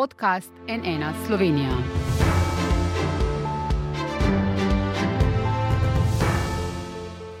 podcast NN Slovenija.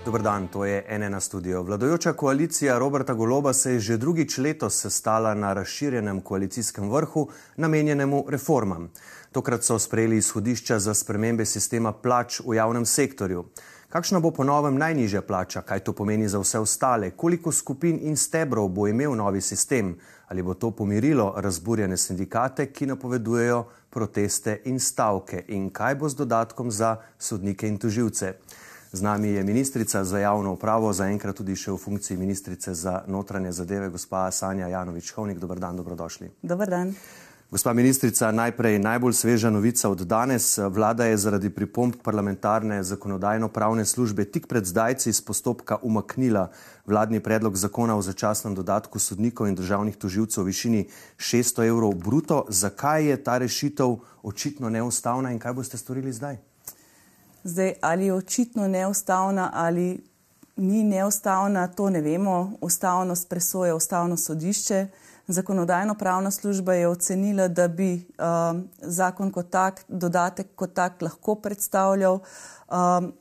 Dobar dan, to je NN studio. Vladojoča koalicija Roberta Goloba se je že drugič letos sestala na razširjenem koalicijskem vrhu, namenjenemu reformam. Tokrat so sprejeli izhodišča za spremembe sistema plač v javnem sektorju. Kakšna bo po novem najnižja plača, kaj to pomeni za vse ostale, koliko skupin in stebrov bo imel novi sistem, ali bo to pomirilo razburjene sindikate, ki napovedujejo proteste in stavke, in kaj bo z dodatkom za sodnike in tuživce. Z nami je ministrica za javno upravo, zaenkrat tudi še v funkciji ministrice za notranje zadeve, gospa Sanja Janovič-Hovnik. Dobar dan, dobrodošli. Dobar dan. Gospa ministrica, najprej najbolj sveža novica od danes. Vlada je zaradi pripomb parlamentarne zakonodajno-pravne službe tik pred zdajci iz postopka umaknila vladni predlog zakona o začasnem dodatku sodnikov in državnih tuživcev v višini 600 evrov bruto. Zakaj je ta rešitev očitno neustavna in kaj boste storili zdaj? Zdaj, ali je očitno neustavna ali ni neustavna, to ne vemo. Ustavnost presoje ustavno sodišče. Zakonodajno-pravna služba je ocenila, da bi um, zakon kot tak, dodatek kot tak lahko predstavljal um,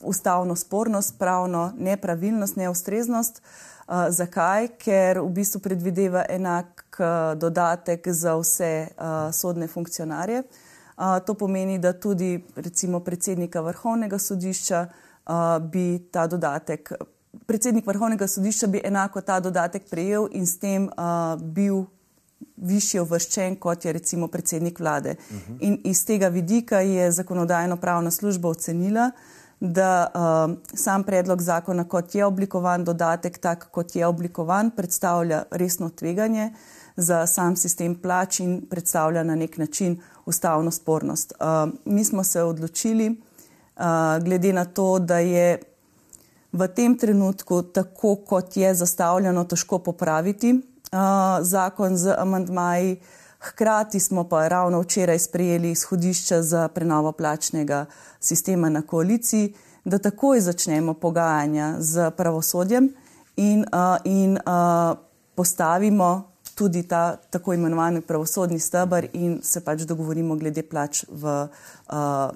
ustavno spornost, pravno nepravilnost, neustreznost. Uh, zakaj? Ker v bistvu predvideva enak uh, dodatek za vse uh, sodne funkcionarje. Uh, to pomeni, da tudi recimo predsednika vrhovnega sodišča uh, bi ta dodatek predsednik vrhovnega sodišča bi enako ta dodatek prejel in s tem uh, bil višje uvrščen kot je recimo predsednik vlade. Uh mhm. -huh. In iz tega vidika je zakonodajno-pravna služba ocenila, da uh, sam predlog zakona, kot je oblikovan, dodatek tak, kot je oblikovan, predstavlja resno tveganje za sam sistem plač in predstavlja na nek način ustavno spornost. Uh, mi smo se odločili, uh, glede na to, da je v tem trenutku, tako kot je zastavljeno, težko popraviti uh, zakon z amantmaji. Hkrati smo pa ravno včeraj sprejeli izhodišča za prenovo plačnega sistema na koaliciji, da takoj začnemo pogajanja z pravosodjem in, uh, in uh, postavimo tudi ta tako imenovani pravosodni stebr in se pač dogovorimo glede plač v uh,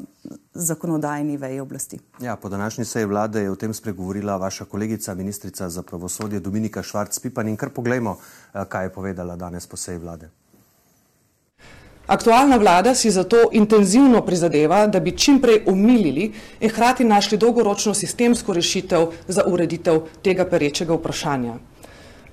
zakonodajni veji oblasti. Ja, po današnji seji vlade je o tem spregovorila vaša kolegica, ministrica za pravosodje Dominika Švarc-Pipan in kar poglejmo, uh, kaj je povedala danes po seji vlade. Aktualna vlada si zato intenzivno prizadeva, da bi čim prej umilili in hkrati našli dolgoročno sistemsko rešitev za ureditev tega perečega vprašanja.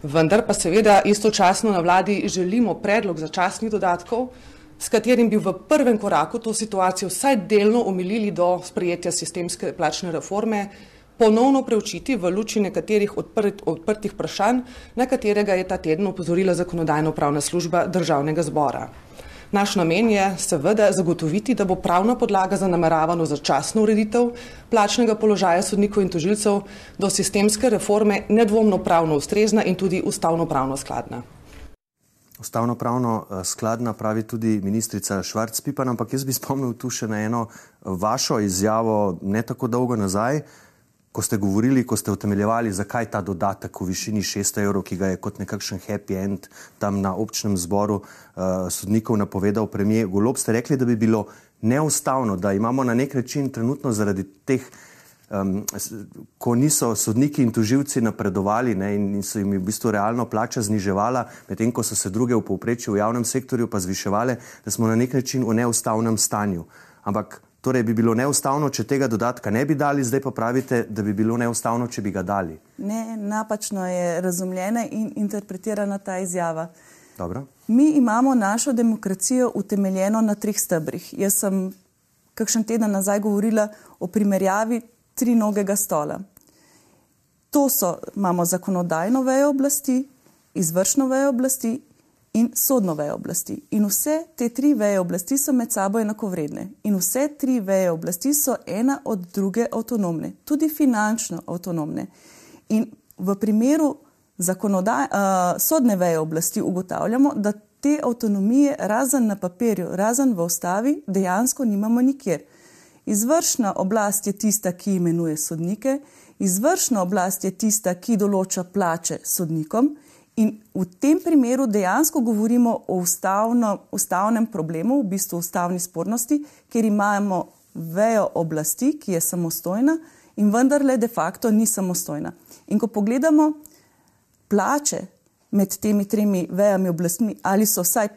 Vendar pa seveda istočasno na vladi želimo predlog začasnih dodatkov, s katerim bi v prvem koraku to situacijo vsaj delno omilili do sprejetja sistemske plačne reforme, ponovno preučiti v luči nekaterih odprt, odprtih vprašanj, na katerega je ta teden upozorila zakonodajno-pravna služba državnega zbora. Naš namen je seveda zagotoviti, da bo pravna podlaga za nameravano začasno ureditev plačnega položaja sodnikov in tožilcev do sistemske reforme nedvomno pravno ustrezna in tudi ustavno pravno skladna. Ustavno pravno eh, skladna pravi tudi ministrica Švarc-Pipan, ampak jaz bi spomnil tu še na eno vašo izjavo ne tako dolgo nazaj, ko ste govorili, ko ste utemeljevali, zakaj ta dodatek v višini 600 evrov, ki ga je kot nekakšen happy end tam na občnem zboru uh, sodnikov napovedal premijer Golob, ste rekli, da bi bilo neustavno, da imamo na nek način trenutno zaradi teh, um, ko niso sodniki in tuživci napredovali ne, in so jim v bistvu realno plača zniževala, medtem ko so se druge v povprečju v javnem sektorju pa zviševale, da smo na nek način v neustavnem stanju. Ampak Torej bi bilo neustavno, če tega dodatka ne bi dali, zdaj pa pravite, da bi bilo neustavno, če bi ga dali. Ne, napačno je razumljena in interpretirana ta izjava. Dobro. Mi imamo našo demokracijo utemeljeno na treh stebrih. Jaz sem kakšen teden nazaj govorila o primerjavi tri nogega stola. To so, imamo zakonodajno vejo oblasti, izvršno vejo oblasti in sodno vejo oblasti. In vse te tri veje oblasti so med sabo enakovredne. In vse tri veje oblasti so ena od druge avtonomne, tudi finančno avtonomne. In v primeru uh, sodne veje oblasti ugotavljamo, da te avtonomije, razen na papirju, razen v ustavi, dejansko nimamo nikjer. Izvršna oblast je tista, ki imenuje sodnike, izvršna oblast je tista, ki določa plače sodnikom In v tem primeru dejansko govorimo o ustavno, ustavnem problemu, v bistvu ustavni spornosti, ker imamo vejo oblasti, ki je samostojna in vendarle de facto ni samostojna. In ko pogledamo plače med temi tremi vejami oblastmi, ali so vsaj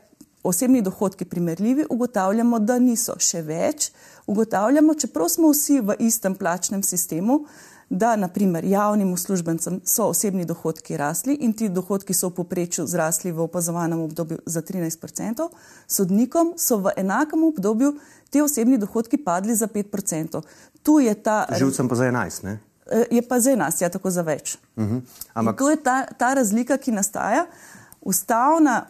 osebni dohodki primerljivi, ugotavljamo, da niso. Še več, ugotavljamo, čeprav smo vsi v istem plačnem sistemu, da naprimer javnim uslužbencem so osebni dohodki rasli in ti dohodki so v poprečju zrasli v opazovanem obdobju za 13%, sodnikom so v enakem obdobju ti osebni dohodki padli za 5%. Tu je ta. Živcem pa za 11, ne? Eh, je pa za 11, ja, tako za več. Uh mhm. -huh. Ampak to je ta, ta razlika, ki nastaja. Ustavna,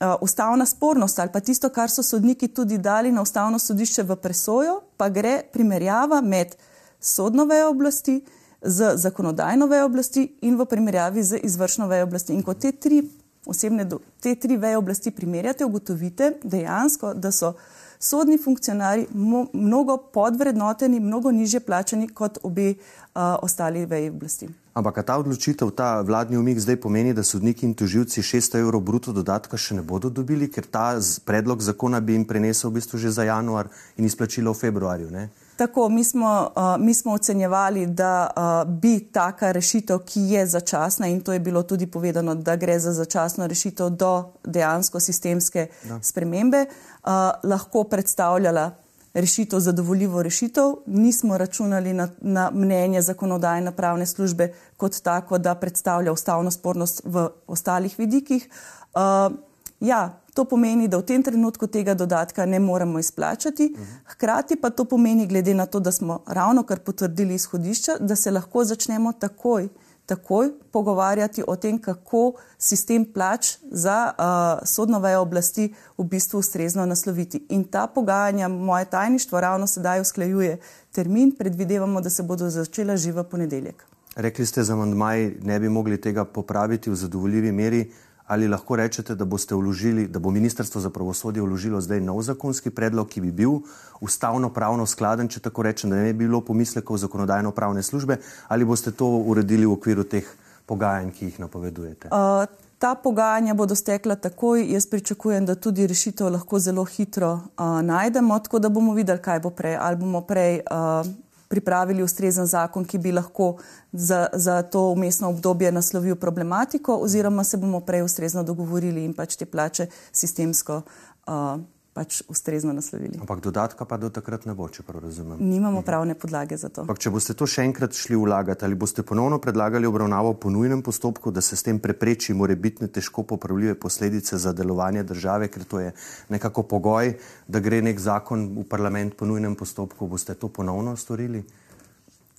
uh, ustavna spornost ali pa tisto, kar so sodniki tudi dali na ustavno sodišče v presojo, pa gre primerjava med sodno vejo oblasti, z zakonodajno vejo oblasti in v primerjavi z izvršno vejo oblasti. In ko te tri, osebne, te tri veje oblasti primerjate, ugotovite dejansko, da so sodni funkcionari mnogo podvrednoteni, mnogo niže plačani kot obe uh, ostali veji oblasti. Ampak ta odločitev, ta vladni umik zdaj pomeni, da sodniki in toživci 600 evrov bruto dodatka še ne bodo dobili, ker ta predlog zakona bi jim prenesel v bistvu že za januar in izplačilo v februarju. Ne? Tako, mi smo, uh, mi smo ocenjevali, da uh, bi taka rešitev, ki je začasna, in to je bilo tudi povedano, da gre za začasno rešitev do dejansko sistemske da. spremembe, uh, lahko predstavljala rešitev, zadovoljivo rešitev. Nismo računali na, na mnenje zakonodajne pravne službe kot tako, da predstavlja ustavno spornost v ostalih vidikih. Uh, ja, To pomeni, da v tem trenutku tega dodatka ne moremo izplačati, hkrati pa to pomeni, glede na to, da smo ravno kar potrdili izhodišča, da se lahko začnemo takoj, takoj pogovarjati o tem, kako sistem plač za uh, sodno vejo oblasti v bistvu ustrezno nasloviti. In ta pogajanja, moje tajništvo ravno sedaj usklajuje termin, predvidevamo, da se bodo začela že v ponedeljek. Rekli ste, za mandmaj ne bi mogli tega popraviti v zadovoljivi meri ali lahko rečete, da vložili, da bo Ministrstvo za pravosodje vložilo zdaj nov zakonski predlog, ki bi bil ustavno-pravno skladen, če tako rečem, da ne bi bilo pomislekov zakonodajno-pravne službe, ali boste to uredili v okviru teh pogajanj, ki jih napovedujete? Uh, ta pogajanja bodo stekla takoj. Jaz pričakujem, da tudi rešitev lahko zelo hitro uh, najdemo, tako da bomo videli, kaj bo prej. Ali bomo prej. Uh, pripravili ustrezen zakon, ki bi lahko za, za to umestno obdobje naslovil problematiko, oziroma se bomo prej ustrezno dogovorili in pač te plače sistemsko. Uh, pač ustrezno naslovili. Ampak dodatka pa do takrat ne bo, če prav razumem. Nimamo pravne podlage za to. Ampak če boste to še enkrat šli vlagati, ali boste ponovno predlagali obravnavo po nujnem postopku, da se s tem prepreči morebitne težko popravljive posledice za delovanje države, ker to je nekako pogoj, da gre nek zakon v parlament po nujnem postopku, boste to ponovno storili?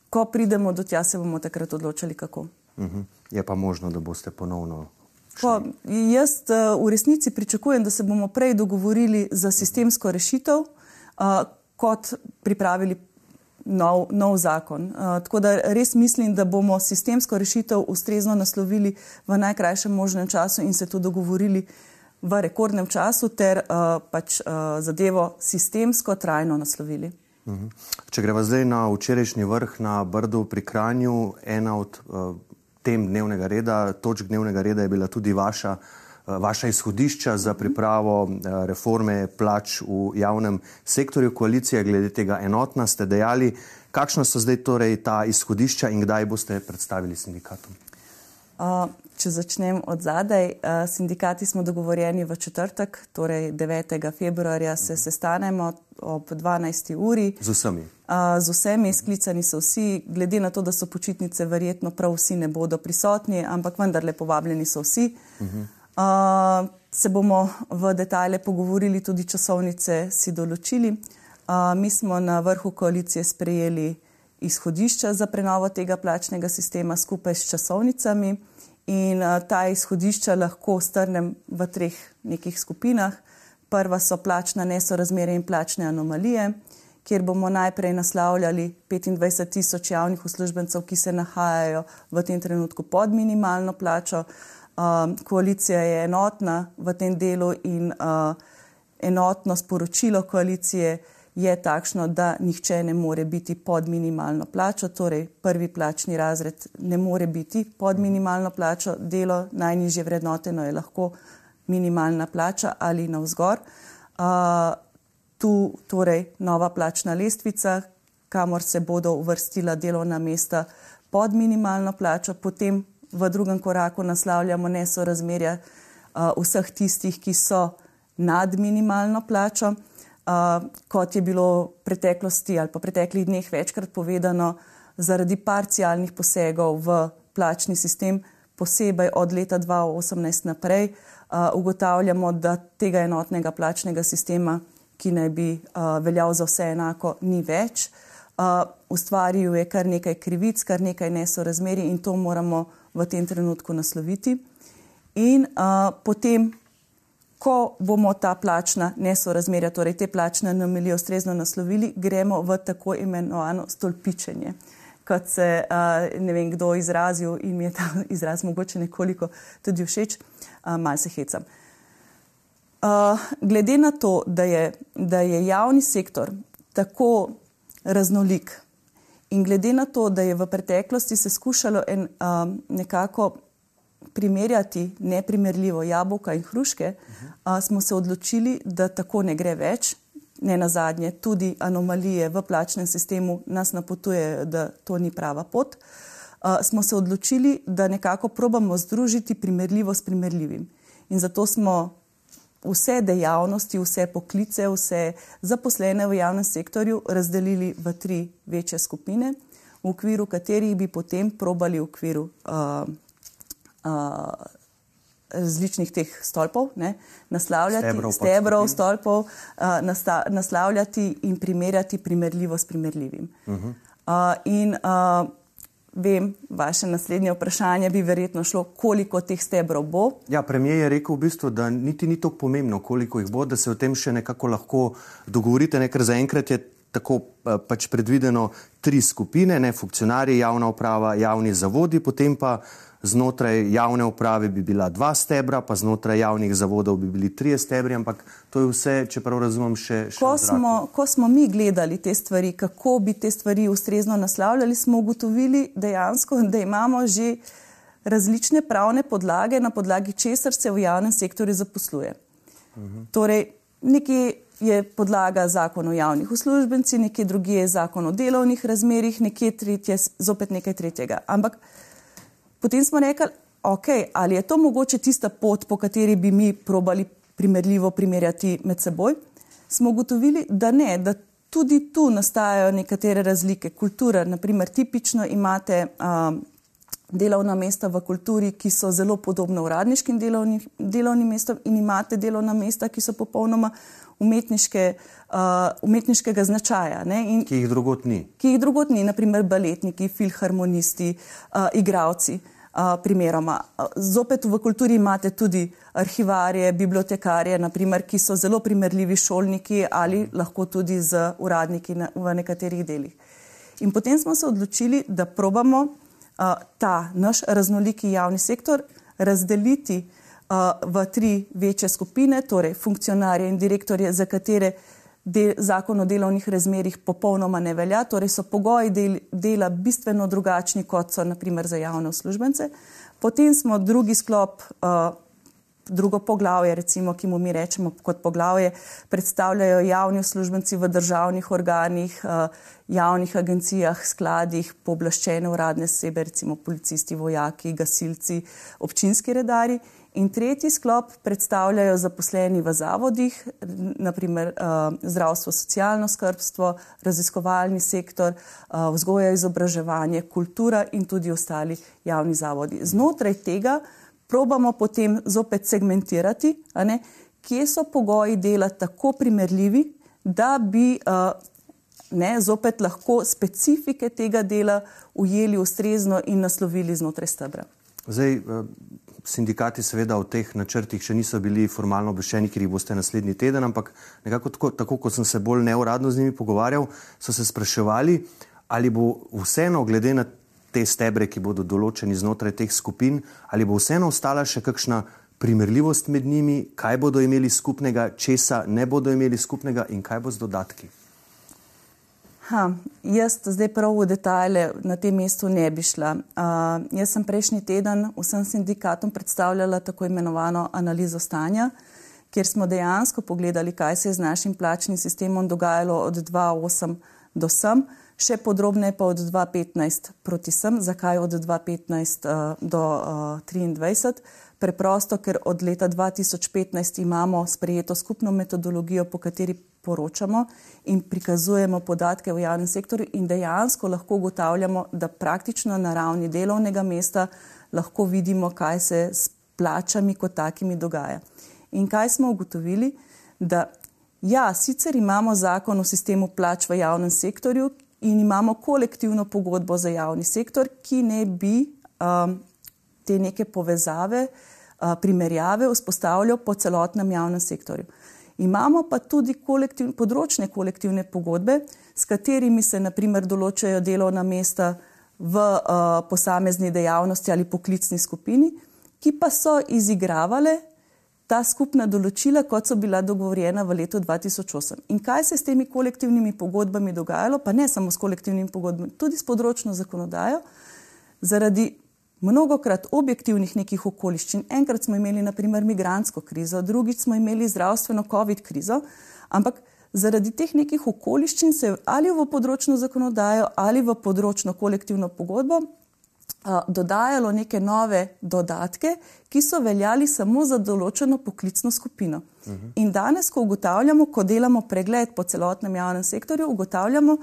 Ko pridemo do tja, se bomo takrat odločili, kako. Uh mhm. -huh. Je pa možno, da boste ponovno Pa, jaz uh, v resnici pričakujem, da se bomo prej dogovorili za sistemsko rešitev, uh, kot pripravili nov, nov zakon. Uh, tako da res mislim, da bomo sistemsko rešitev ustrezno naslovili v najkrajšem možnem času in se to dogovorili v rekordnem času, ter uh, pač uh, zadevo sistemsko trajno naslovili. Mhm. Če greva zdaj na včerajšnji vrh na Brdu pri Kranju, ena od uh, tem dnevnega reda, točk dnevnega reda je bila tudi vaša, eh, vaša izhodišča za pripravo eh, reforme plač v javnem sektorju. Koalicija glede tega enotna ste dejali. Kakšna so zdaj torej ta izhodišča in kdaj boste predstavili sindikatom? Če začnem od zadaj, uh, sindikati smo dogovorjeni v četrtek, torej 9. februarja se sestanemo ob 12. uri. Z vsemi? Uh, z vsemi, sklicani so vsi, glede na to, da so počitnice, verjetno prav vsi ne bodo prisotni, ampak vendarle povabljeni so vsi. Uh -huh. uh, se bomo v detalje pogovorili, tudi časovnice si določili. Mi smo na vrhu koalicije sprejeli izhodišča za prenovo tega plačnega sistema skupaj s časovnicami. In uh, ta izhodišča lahko strnem v treh nekih skupinah. Prva so plačna nesorazmerja in plačne anomalije, kjer bomo najprej naslavljali 25 tisoč javnih uslužbencev, ki se nahajajo v tem trenutku pod minimalno plačo. Uh, koalicija je enotna v tem delu in uh, enotno sporočilo koalicije je takšno, da nihče ne more biti pod minimalno plačo, torej prvi plačni razred ne more biti pod minimalno plačo, delo najnižje vrednoteno je lahko minimalna plača ali navzgor. Uh, tu torej nova plačna lestvica, kamor se bodo uvrstila delovna mesta pod minimalno plačo, potem v drugem koraku naslavljamo nesorazmerja uh, vseh tistih, ki so nad minimalno plačo. Uh, kot je bilo v preteklosti ali pa preteklih dneh večkrat povedano, zaradi parcialnih posegov v plačni sistem, posebej od leta 2018 naprej, uh, ugotavljamo, da tega enotnega plačnega sistema, ki naj bi uh, veljal za vse enako, ni več. Uh, ustvaril je kar nekaj krivic, kar nekaj nesorazmeri in to moramo v tem trenutku nasloviti. In uh, potem, ko bomo ta plačna nesorazmerja, torej te plačne anomalije ustrezno naslovili, gremo v tako imenovano stolpičenje. Kot se uh, ne vem, kdo izrazil in mi je ta izraz mogoče nekoliko tudi všeč, uh, malce hecam. Uh, glede na to, da je, da je javni sektor tako raznolik in glede na to, da je v preteklosti se skušalo en, uh, nekako primerjati neprimerljivo jabolka in hruške, uh, smo se odločili, da tako ne gre več. Ne na zadnje, tudi anomalije v plačnem sistemu nas napotujejo, da to ni prava pot. Uh, smo se odločili, da nekako probamo združiti primerljivo s primerljivim. In zato smo vse dejavnosti, vse poklice, vse zaposlene v javnem sektorju razdelili v tri večje skupine, v okviru katerih bi potem probali v okviru uh, različnih teh stolpov, ne, naslavljati stebrov, stebrov stolpov, uh, nasta, naslavljati in primerjati primerljivo s primerljivim. Uh -huh. uh, in uh, vem, vaše naslednje vprašanje bi verjetno šlo, koliko teh stebrov bo. Ja, premijer je rekel v bistvu, da niti ni tako pomembno, koliko jih bo, da se o tem še nekako lahko dogovorite, ne, ker zaenkrat je tako pač predvideno tri skupine, ne funkcionarji, javna uprava, javni zavodi, potem pa znotraj javne uprave bi bila dva stebra, pa znotraj javnih zavodov bi bili trije stebri, ampak to je vse, če prav razumem, še. še ko, smo, ko smo mi gledali te stvari, kako bi te stvari ustrezno naslavljali, smo ugotovili dejansko, da imamo že različne pravne podlage, na podlagi česar se v javnem sektorju zaposluje. Uh -huh. Torej, nekje je podlaga zakon o javnih uslužbencih, nekje drugi je zakon o delovnih razmerih, nekje tretje, zopet nekaj tretjega. Ampak Potem smo rekli, okay, ali je to mogoče tista pot, po kateri bi mi probali primerljivo primerjati med seboj. Smo ugotovili, da ne, da tudi tu nastajajo nekatere razlike. Kultura, naprimer, tipično imate um, delovna mesta v kulturi, ki so zelo podobna uradniškim delovnim, delovnim mestom, in imate delovna mesta, ki so popolnoma umetniške, uh, umetniškega značaja. In, ki jih drugot ni. Ki jih drugot ni, naprimer baletniki, filharmonisti, uh, igravci. Uh, primeroma. Zopet v kulturi imate tudi arhivarje, bibliotekarje, naprimer, ki so zelo primerljivi šolniki ali lahko tudi z uradniki na, v nekaterih delih. In potem smo se odločili, da probamo ta naš raznoliki javni sektor razdeliti uh, v tri večje skupine, torej funkcionarje in direktorje, za katere del, zakon o delovnih razmerih popolnoma ne velja, torej so pogoji del, dela bistveno drugačni, kot so naprimer za javne uslužbence. Potem smo drugi sklop, uh, drugo poglavje, recimo, ki mu mi rečemo kot poglavje, predstavljajo javni uslužbenci v državnih organih, uh, javnih agencijah, skladih, pooblaščene uradne sebe, recimo policisti, vojaki, gasilci, občinski redari. In tretji sklop predstavljajo zaposleni v zavodih, naprimer uh, eh, zdravstvo, socialno skrbstvo, raziskovalni sektor, uh, vzgoja, izobraževanje, kultura in tudi ostali javni zavodi. Znotraj tega probamo potem zopet segmentirati, ne, kje so pogoji dela tako primerljivi, da bi uh, ne, zopet lahko specifike tega dela ujeli ustrezno in naslovili znotraj stebra. Zdaj, uh sindikati seveda o teh načrtih še niso bili formalno obveščeni, ker jih boste naslednji teden, ampak nekako tako, tako kot sem se bolj neuradno z njimi pogovarjal, so se spraševali, ali bo vseeno, glede na te stebre, ki bodo določeni znotraj teh skupin, ali bo vseeno ostala še kakšna primerljivost med njimi, kaj bodo imeli skupnega, česa ne bodo imeli skupnega in kaj bo z dodatki. Ha, jaz zdaj prav v detajle na tem mestu ne bi šla. Uh, jaz sem prejšnji teden vsem sindikatom predstavljala tako imenovano analizo stanja, kjer smo dejansko pogledali, kaj se je z našim plačnim sistemom dogajalo od 2008 do sem, še podrobneje pa od 2015 proti sem. Zakaj od 2015 uh, do uh, 2023? Preprosto, ker od leta 2015 imamo sprejeto skupno metodologijo, po kateri poročamo in prikazujemo podatke v javnem sektorju, in dejansko lahko ugotavljamo, da praktično na ravni delovnega mesta lahko vidimo, kaj se s plačami kot takimi dogaja. In kaj smo ugotovili? Da ja, sicer imamo zakon o sistemu plač v javnem sektorju in imamo kolektivno pogodbo za javni sektor, ki ne bi um, te neke povezave, uh, primerjave vzpostavljal po celotnem javnem sektorju. Imamo pa tudi kolektiv, področne kolektivne pogodbe, s katerimi se naprimer določajo delovna mesta v uh, posamezni dejavnosti ali poklicni skupini, ki pa so izigravale ta skupna določila, kot so bila dogovorjena v letu 2008. In kaj se je s temi kolektivnimi pogodbami dogajalo, pa ne samo s kolektivnimi pogodbami, tudi s področno zakonodajo, zaradi mnogokrat objektivnih nekih okoliščin. Enkrat smo imeli naprimer migransko krizo, drugič smo imeli zdravstveno COVID krizo, ampak zaradi teh nekih okoliščin se ali v področno zakonodajo ali v področno kolektivno pogodbo dodajalo neke nove dodatke, ki so veljali samo za določeno poklicno skupino. Uh -huh. In danes, ko ugotavljamo, ko delamo pregled po celotnem javnem sektorju, ugotavljamo,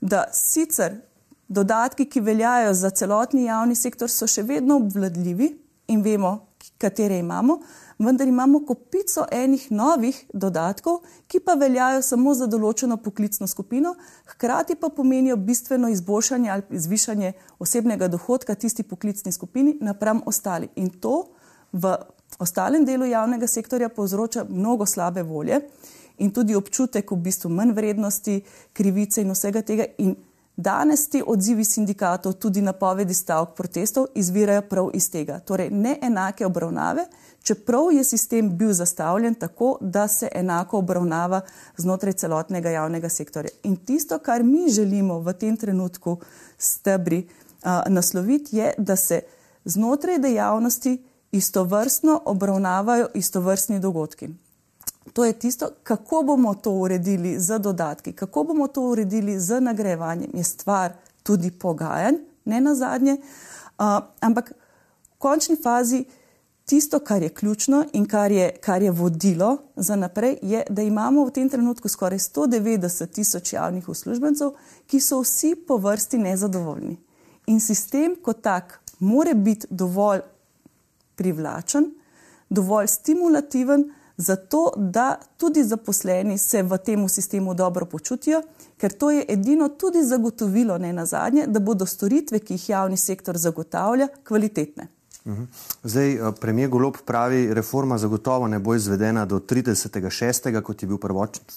da sicer dodatki, ki veljajo za celotni javni sektor, so še vedno obvladljivi in vemo, katere imamo, vendar imamo kopico enih novih dodatkov, ki pa veljajo samo za določeno poklicno skupino, hkrati pa pomenijo bistveno izboljšanje ali zvišanje osebnega dohodka tisti poklicni skupini napram ostali. In to v ostalem delu javnega sektorja povzroča mnogo slabe volje. In tudi občutek v bistvu manj vrednosti, krivice in vsega tega. In Danes ti odzivi sindikatov, tudi napovedi stavk protestov, izvirajo prav iz tega. Torej, neenake obravnave, čeprav je sistem bil zastavljen tako, da se enako obravnava znotraj celotnega javnega sektorja. In tisto, kar mi želimo v tem trenutku stebri a, nasloviti, je, da se znotraj dejavnosti istovrstno obravnavajo istovrstni dogodki. To je tisto, kako bomo to uredili z dodatki, kako bomo to uredili z nagrajevanjem, je stvar tudi pogajanj, ne na zadnje. Uh, ampak v končni fazi tisto, kar je ključno in kar je, kar je vodilo za naprej, je, da imamo v tem trenutku skoraj 190 tisoč javnih uslužbencev, ki so vsi po vrsti nezadovoljni. In sistem kot tak more biti dovolj privlačen, dovolj stimulativen, zato da tudi zaposleni se v tem sistemu dobro počutijo, ker to je edino tudi zagotovilo, ne na zadnje, da bodo storitve, ki jih javni sektor zagotavlja, kvalitetne. Mhm. Zdaj, eh, premijer Golob pravi, reforma zagotovo ne bo izvedena do 36. kot je bil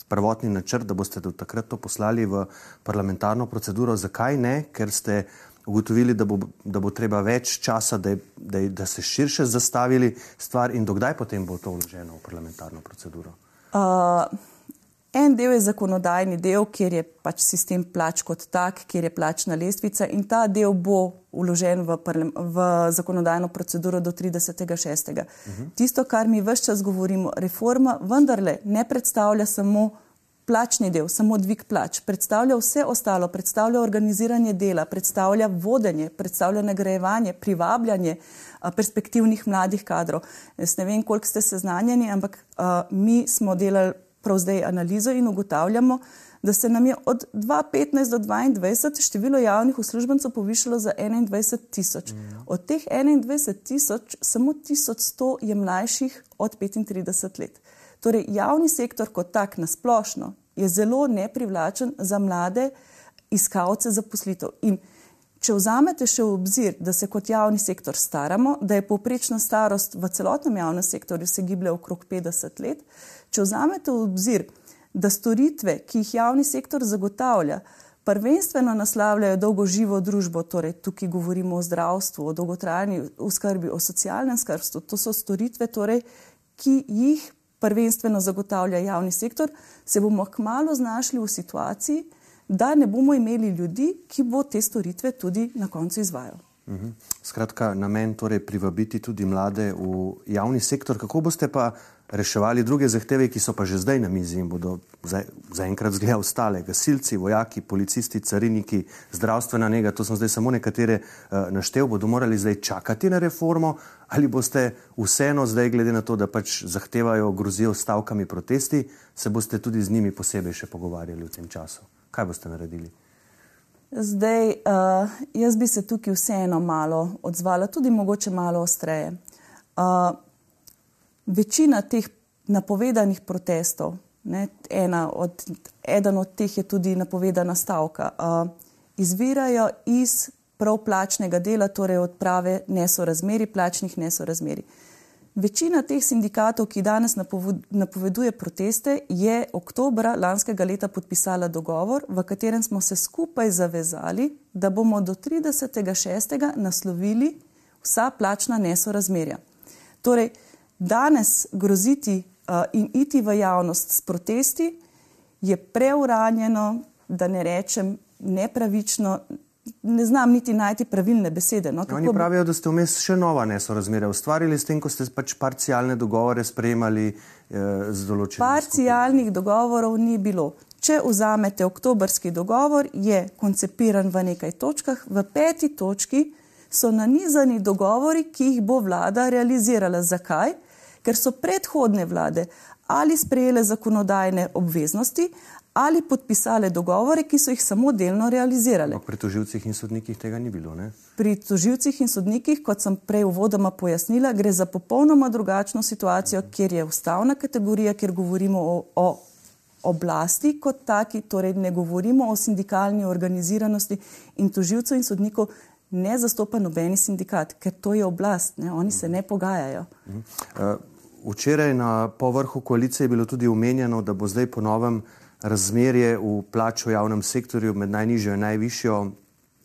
prvotni načrt, da boste do takrat to poslali v parlamentarno proceduro. Zakaj ne? Ker ste ugotovili, da bo, da bo treba več časa, da, da, da se širše zastavili stvar in dokdaj potem bo to vloženo v parlamentarno proceduro? Uh, en del je zakonodajni del, kjer je pač sistem plač kot tak, kjer je plačna lestvica in ta del bo vložen v, v zakonodajno proceduro do 36.6. Uh -huh. Tisto, kar mi vse čas govorimo, reforma vendarle ne predstavlja samo plačni del, samo dvig plač, predstavlja vse ostalo, predstavlja organiziranje dela, predstavlja vodenje, predstavlja nagrajevanje, privabljanje perspektivnih mladih kadrov. Jaz ne vem, koliko ste seznanjeni, ampak uh, mi smo delali prav zdaj analizo in ugotavljamo, da se nam je od 2015 do 2022 število javnih uslužbencev povišalo za 21 tisoč. Od teh 21 tisoč samo 1100 je mlajših od 35 let. Torej, javni sektor kot tak nasplošno je zelo neprivlačen za mlade iskalce zaposlitev. In če vzamete še v obzir, da se kot javni sektor staramo, da je povprečna starost v celotnem javnem sektorju se giblje okrog 50 let, če vzamete v obzir, da storitve, ki jih javni sektor zagotavlja, prvenstveno naslavljajo dolgoživo družbo, torej tukaj govorimo o zdravstvu, o dolgotrajni oskrbi, o socialnem skrbstvu, to so storitve, torej, ki jih prvenstveno zagotavlja javni sektor, se bomo kmalo znašli v situaciji, da ne bomo imeli ljudi, ki bo te storitve tudi na koncu izvajal. Mhm. Skratka, namen torej privabiti tudi mlade v javni sektor. Kako boste pa reševali druge zahteve, ki so pa že zdaj na mizi in bodo zaenkrat zgleda ostale? Gasilci, vojaki, policisti, cariniki, zdravstvena nega, to sem zdaj samo nekatere uh, naštel, bodo morali zdaj čakati na reformo ali boste vseeno zdaj, glede na to, da pač zahtevajo, grozijo stavkami protesti, se boste tudi z njimi posebej še pogovarjali v tem času? Kaj boste naredili? Zdaj, uh, jaz bi se tukaj vseeno malo odzvala, tudi mogoče malo ostreje. Uh, večina teh napovedanih protestov, ne, od, eden od teh je tudi napovedana stavka, uh, izvirajo iz prav plačnega dela, torej odprave nesorazmeri, plačnih nesorazmeri. Večina teh sindikatov, ki danes napoveduje proteste, je oktobra lanskega leta podpisala dogovor, v katerem smo se skupaj zavezali, da bomo do 30.6. naslovili vsa plačna nesorazmerja. Torej, danes groziti uh, in iti v javnost s protesti je preuranjeno, da ne rečem nepravično, ne znam niti najti pravilne besede. No, Oni pravijo, da ste vmes še nova nesorazmerja ustvarili s tem, ko ste pač parcialne dogovore sprejemali eh, z določenimi. Parcialnih skupin. dogovorov ni bilo. Če vzamete oktobrski dogovor, je koncipiran v nekaj točkah. V peti točki so nanizani dogovori, ki jih bo vlada realizirala. Zakaj? Ker so predhodne vlade ali sprejele zakonodajne obveznosti ali podpisale dogovore, ki so jih samo delno realizirale. Pri toživcih in sodnikih tega ni bilo. Ne? Pri toživcih in sodnikih, kot sem prej uvodoma pojasnila, gre za popolnoma drugačno situacijo, kjer je ustavna kategorija, kjer govorimo o, o oblasti kot taki, torej ne govorimo o sindikalni organiziranosti in toživcev in sodnikov. Ne zastopa nobeni sindikat, ker to je oblast, ne? oni se ne pogajajo. Uh, včeraj na povrhu koalicije je bilo tudi omenjeno, da bo zdaj po novem razmerje v plaču v javnem sektorju med najnižjo in najvišjo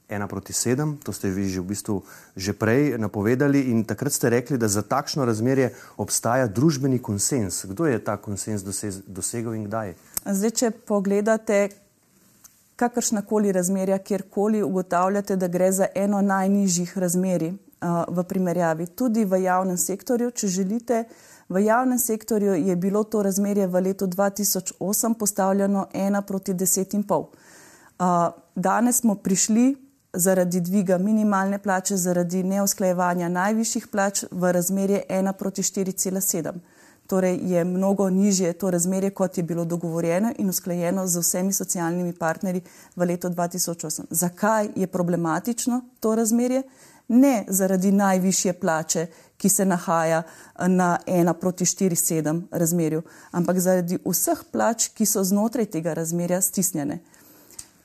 ena proti sedem, to ste vi že v bistvu že prej napovedali in takrat ste rekli, da za takšno razmerje obstaja družbeni konsens. Kdo je ta konsens dosegel in kdaj? Zdaj, če pogledate kakršnakoli razmerja, kjerkoli ugotavljate, da gre za eno najnižjih razmerij uh, v primerjavi, tudi v javnem sektorju, če želite, uh, V javnem sektorju je bilo to razmerje v letu 2008 postavljeno 1 proti 10,5. Danes smo prišli zaradi dviga minimalne plače, zaradi neusklajevanja najvišjih plač v razmerje 1 proti 4,7. Torej je mnogo nižje to razmerje, kot je bilo dogovorjeno in usklajeno z vsemi socialnimi partnerji v letu 2008. Zakaj je problematično to razmerje? Ne zaradi najvišje plače, ki se nahaja eh, na 1 proti 4,7 razmerju, ampak zaradi vseh plač, ki so znotraj tega razmerja stisnjene.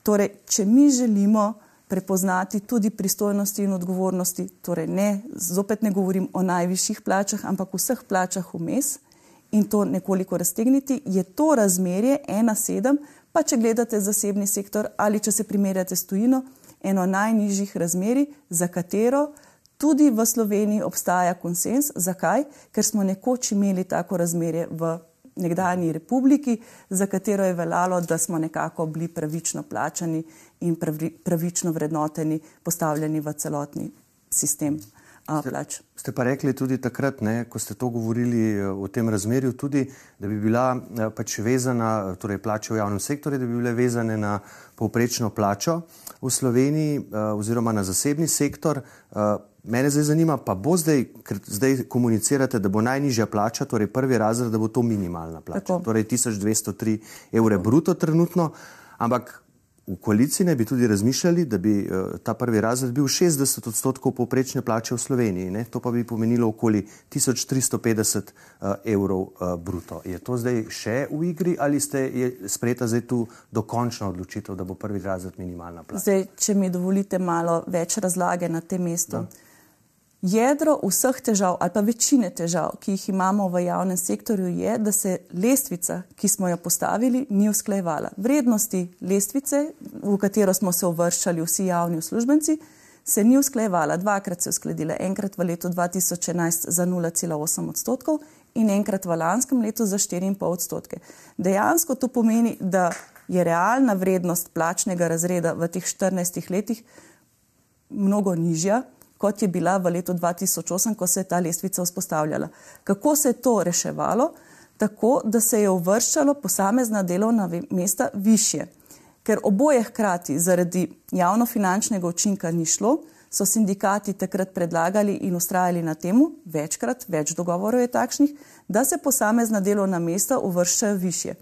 Torej, če mi želimo prepoznati tudi pristojnosti in odgovornosti, torej ne, zopet ne govorim o najvišjih plačah, ampak vseh plačah vmes in to nekoliko raztegniti, je to razmerje 1,7, pa če gledate zasebni sektor ali če se primerjate s tujino, eno najnižjih razmerij, za katero tudi v Sloveniji obstaja konsens. Zakaj? Ker smo nekoč imeli tako razmerje v nekdanji republiki, za katero je veljalo, da smo nekako bili pravično plačani in pravično vrednoteni, postavljeni v celotni sistem. Plač. Ste, ste pa rekli tudi takrat, ne, ko ste to govorili eh, o tem razmerju, tudi, da bi bila eh, pač vezana, torej plače v javnem sektorju, da bi bile vezane na povprečno plačo v Sloveniji eh, oziroma na zasebni sektor. Mene zdaj zanima, pa bo zdaj, ker zdaj komunicirate, da bo najnižja plača, torej prvi razred, da bo to minimalna plača, Tako. torej 1203 evre bruto trenutno, ampak v koaliciji ne bi tudi razmišljali, da bi uh, ta prvi razred bil 60 odstotkov povprečne plače v Sloveniji, ne? to pa bi pomenilo okoli 1350 uh, eh, evrov uh, bruto. Je to zdaj še v igri ali ste sprejeta zdaj tu dokončna odločitev, da bo prvi razred minimalna plača? Zdaj, če mi dovolite malo več razlage na tem mestu. Da. Jedro vseh težav ali pa večine težav, ki jih imamo v javnem sektorju, je, da se lestvica, ki smo jo postavili, ni usklajevala. Vrednosti lestvice, v katero smo se uvrščali vsi javni uslužbenci, se ni usklajevala. Dvakrat se je uskladila, enkrat v letu 2011 za 0,8 odstotkov in enkrat v lanskem letu za 4,5 odstotke. Dejansko to pomeni, da je realna vrednost plačnega razreda v teh 14 letih mnogo nižja, kot je bila v letu 2008, ko se je ta lestvica vzpostavljala. Kako se je to reševalo? Tako, da se je uvrščalo posamezna delovna mesta više. Ker oboje hkrati zaradi javnofinančnega učinka ni šlo, so sindikati takrat predlagali in ustrajali na tem, večkrat, več dogovorov je takšnih, da se posamezna delovna mesta uvrščajo više.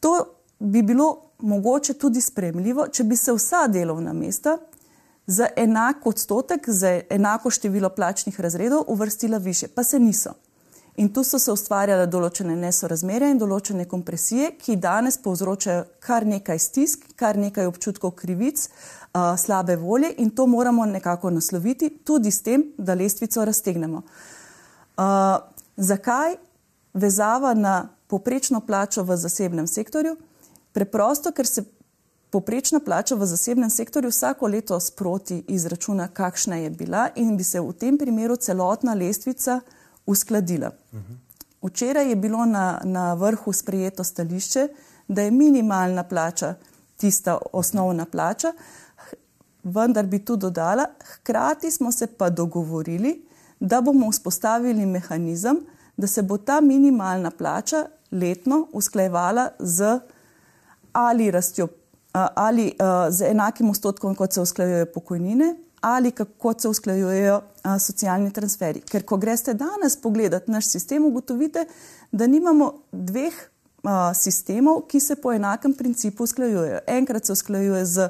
To bi bilo mogoče tudi spremljivo, če bi se vsa delovna mesta za enak odstotek, za enako število plačnih razredov uvrstila više, pa se niso. In tu so se ustvarjale določene nesorazmerja in določene kompresije, ki danes povzročajo kar nekaj stisk, kar nekaj občutkov krivic, uh, slabe volje in to moramo nekako nasloviti tudi s tem, da lestvico raztegnemo. Uh, zakaj vezava na poprečno plačo v zasebnem sektorju? Preprosto, ker se poprečna plača v zasebnem sektorju vsako leto sproti izračuna, kakšna je bila in bi se v tem primeru celotna lestvica uskladila. Včeraj je bilo na, na vrhu sprejeto stališče, da je minimalna plača tista osnovna plača, vendar bi tu dodala, hkrati smo se pa dogovorili, da bomo vzpostavili mehanizem, da se bo ta minimalna plača letno usklajevala z ali rastjo ali z enakim odstotkom, kot se usklajujejo pokojnine, ali kako se usklajujejo socialni transferi. Ker ko greste danes pogledati naš sistem, ugotovite, da nimamo dveh sistemov, ki se po enakem principu usklajujejo. Enkrat se usklajuje z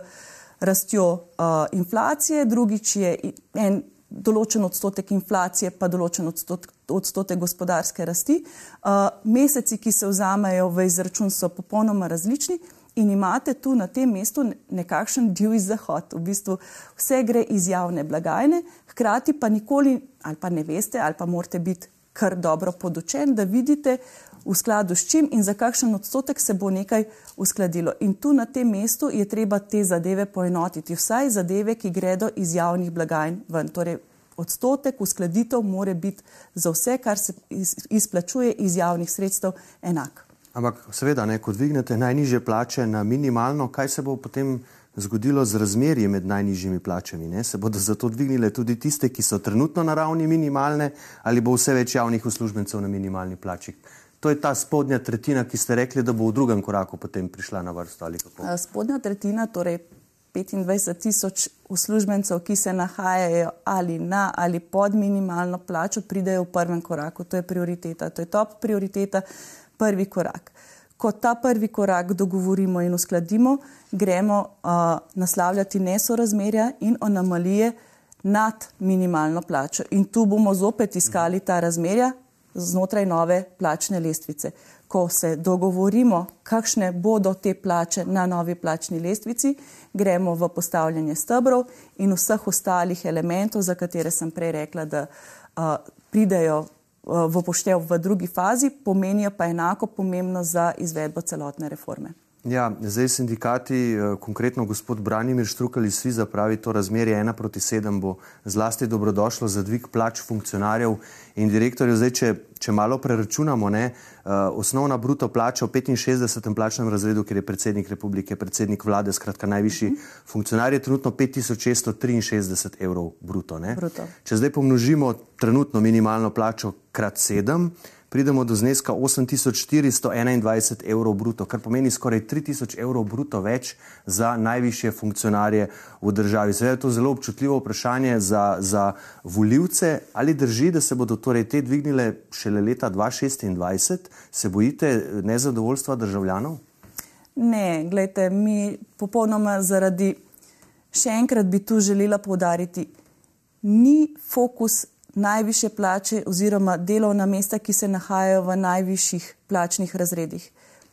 rastjo inflacije, drugič je en določen odstotek inflacije, pa določen odstotek, odstotek gospodarske rasti. A, meseci, ki se vzamejo v izračun, so popolnoma različni in imate tu na tem mestu nekakšen divji zahod. V bistvu vse gre iz javne blagajne, hkrati pa nikoli ali pa ne veste, ali pa morate biti kar dobro podočen, da vidite v skladu s čim in za kakšen odstotek se bo nekaj uskladilo. In tu na tem mestu je treba te zadeve poenotiti, vsaj zadeve, ki gredo iz javnih blagajn ven. Torej, odstotek uskladitev mora biti za vse, kar se izplačuje iz javnih sredstev, enak. Ampak, seveda, ne, ko dvignete najnižje plače na minimalno, kaj se bo potem zgodilo z razmerji med najnižjimi plačami? Ne? Se bodo zato dvignile tudi tiste, ki so trenutno na ravni minimalne, ali bo vse več javnih uslužbencev na minimalni plači? To je ta spodnja tretjina, ki ste rekli, da bo v drugem koraku potem prišla na vrsto. Spodnja tretjina, torej 25 tisoč uslužbencev, ki se nahajajo ali na ali pod minimalno plačo, pridejo v prvem koraku. To je prioriteta, to je top prioriteta prvi korak. Ko ta prvi korak dogovorimo in uskladimo, gremo uh, naslavljati nesorazmerja in anomalije nad minimalno plačo. In tu bomo zopet iskali ta razmerja znotraj nove plačne lestvice. Ko se dogovorimo, kakšne bodo te plače na novi plačni lestvici, gremo v postavljanje stebrov in vseh ostalih elementov, za katere sem prej rekla, da uh, pridejo v poštev v drugi fazi, pomenijo pa enako pomembno za izvedbo celotne reforme. Ja, zdaj sindikati, eh, konkretno gospod Branimir Štrukali Sviza pravi, to razmerje ena proti sedem bo zlasti dobrodošlo za dvig plač funkcionarjev in direktorjev. Zdaj, če, če malo preračunamo, ne, uh, osnovna bruto plača v 65. plačnem razredu, ker je predsednik republike, predsednik vlade, skratka najvišji uh -huh. funkcionar, je trenutno 5663 evrov bruto, bruto. Če zdaj pomnožimo trenutno minimalno plačo krat sedem, pridemo do zneska 8421 evrov bruto, kar pomeni skoraj 3000 evrov bruto več za najvišje funkcionarje v državi. Seveda je to zelo občutljivo vprašanje za, za voljivce. Ali drži, da se bodo torej te dvignile šele leta 2026? Se bojite nezadovoljstva državljanov? Ne, gledajte, mi popolnoma zaradi, še enkrat bi tu želela povdariti, ni fokus najviše plače oziroma delovna mesta, ki se nahajajo v najvišjih plačnih razredih.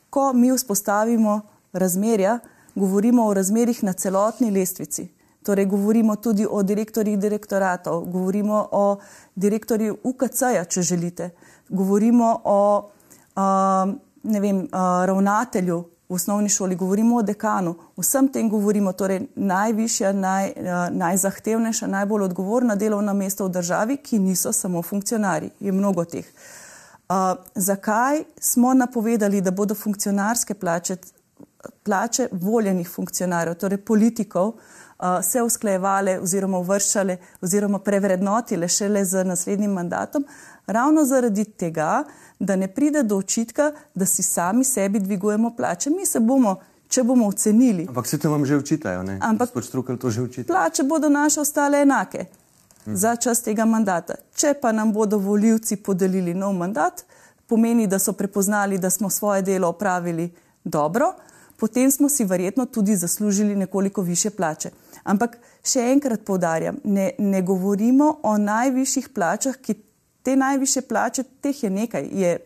Ko mi vzpostavimo razmerja, govorimo o razmerjih na celotni lestvici. Torej, govorimo tudi o direktorjih direktoratov, govorimo o direktorjih UKC-ja, če želite, govorimo o uh, vem, uh, ravnatelju v osnovni šoli, govorimo o dekanu, vsem tem govorimo, torej najvišja, naj, eh, najzahtevnejša, najbolj odgovorna delovna mesta v državi, ki niso samo funkcionarji, je mnogo teh. Uh, zakaj smo napovedali, da bodo funkcionarske plače plače voljenih funkcionarjev, torej politikov, se usklajevale oziroma uvrščale oziroma prevrednotile šele z naslednjim mandatom, ravno zaradi tega, da ne pride do očitka, da si sami sebi dvigujemo plače. Mi se bomo, če bomo ocenili. Ampak se to vam že učitajo, ne? Ampak to že učitajo. Plače bodo naše ostale enake hmm. za čas tega mandata. Če pa nam bodo voljivci podelili nov mandat, pomeni, da so prepoznali, da smo svoje delo opravili dobro, potem smo si verjetno tudi zaslužili nekoliko više plače. Ampak še enkrat povdarjam, ne, ne govorimo o najvišjih plačah, ki te najviše plače, teh je nekaj, je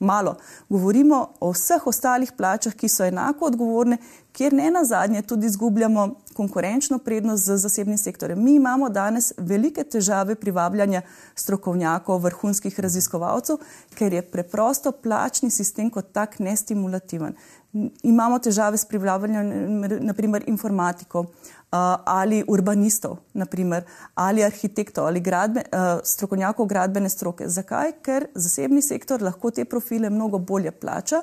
malo. Govorimo o vseh ostalih plačah, ki so enako odgovorne, kjer ne na zadnje tudi izgubljamo konkurenčno prednost z zasebnim sektorjem. Mi imamo danes velike težave privabljanja strokovnjakov, vrhunskih raziskovalcev, ker je preprosto plačni sistem kot tak nestimulativen. Imamo težave s privlabljanjem, naprimer, informatikov ali urbanistov, naprimer, ali arhitektov ali gradbe, strokovnjakov gradbene stroke. Zakaj? Ker zasebni sektor lahko te profile mnogo bolje plača.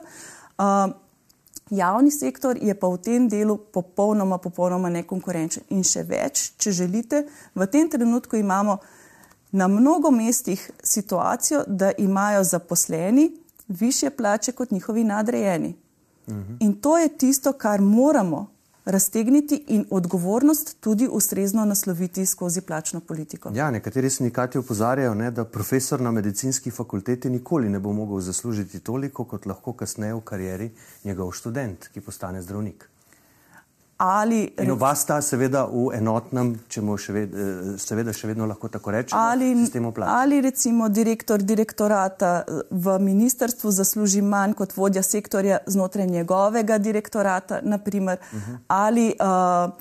Javni sektor je pa v tem delu popolnoma, popolnoma nekonkurenčen. In še več, če želite, v tem trenutku imamo na mnogo mestih situacijo, da imajo zaposleni više plače kot njihovi nadrejeni. Mhm. In to je tisto, kar moramo raztegniti in odgovornost tudi ustrezno nasloviti skozi plačno politiko. Ja, nekateri sindikati opozarjajo, ne, da profesor na medicinski fakulteti nikoli ne bo mogel zaslužiti toliko, kot lahko kasneje v karieri njegov študent, ki postane zdravnik. Ali, in oba sta seveda v enotnem, če mu še, ved, eh, seveda še vedno lahko tako rečemo, ali, sistemu plač. Ali recimo direktor direktorata eh, v ministrstvu zasluži manj kot vodja sektorja znotraj njegovega direktorata, naprimer, uh mhm. -huh. ali uh,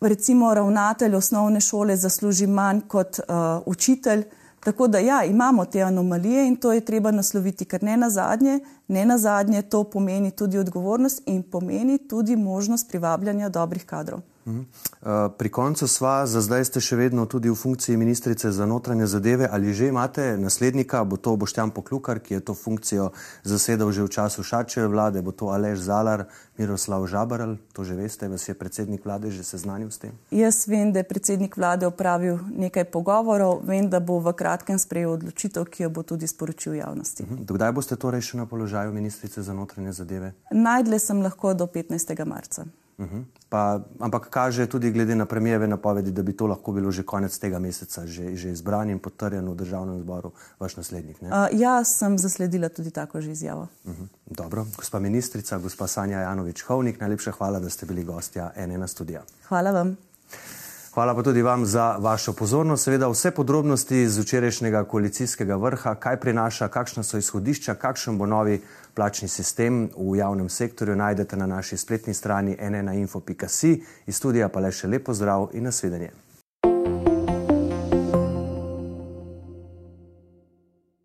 recimo ravnatelj osnovne šole zasluži manj kot uh, učitelj. Tako da ja, imamo te anomalije in to je treba nasloviti, ker ne na zadnje, ne na zadnje to pomeni tudi odgovornost in pomeni tudi možnost privabljanja dobrih kadrov. Mhm. Eh, pri koncu sva, za zdaj ste še vedno tudi v funkciji ministrice za notranje zadeve. Ali že imate naslednika, bo to Boštjan Poklukar, ki je to funkcijo zasedal že v času Šačeve vlade, bo to Aleš Zalar, Miroslav Žabaral, to že veste, vas je predsednik vlade že seznanil s tem? Jaz vem, da je predsednik vlade opravil nekaj pogovorov, vem, da bo v kratkem sprejel odločitev, ki jo bo tudi sporočil javnosti. Mhm. Dokdaj boste torej še na položaju ministrice za notranje zadeve? Najdle sem lahko do 15. marca. Uh -huh. pa, ampak kaže tudi glede na premijeve napovedi, da bi to lahko bilo že konec tega meseca, že, že izbran in potrjen v državnem zboru, vaš naslednik. Uh, jaz sem zasledila tudi tako že izjavo. Uh -huh. Dobro, gospa ministrica, gospa Sanja Janovič-Hovnik, najlepša hvala, da ste bili gostja NN studija. Hvala vam. Hvala pa tudi vam za vašo pozornost. Seveda vse podrobnosti z včerajšnjega koalicijskega vrha, kaj prinaša, kakšna so izhodišča, kakšen bo novi plačni sistem v javnem sektorju, najdete na naši spletni strani nnainfo.si. Iz studija pa le še lepo zdrav in nasvidenje.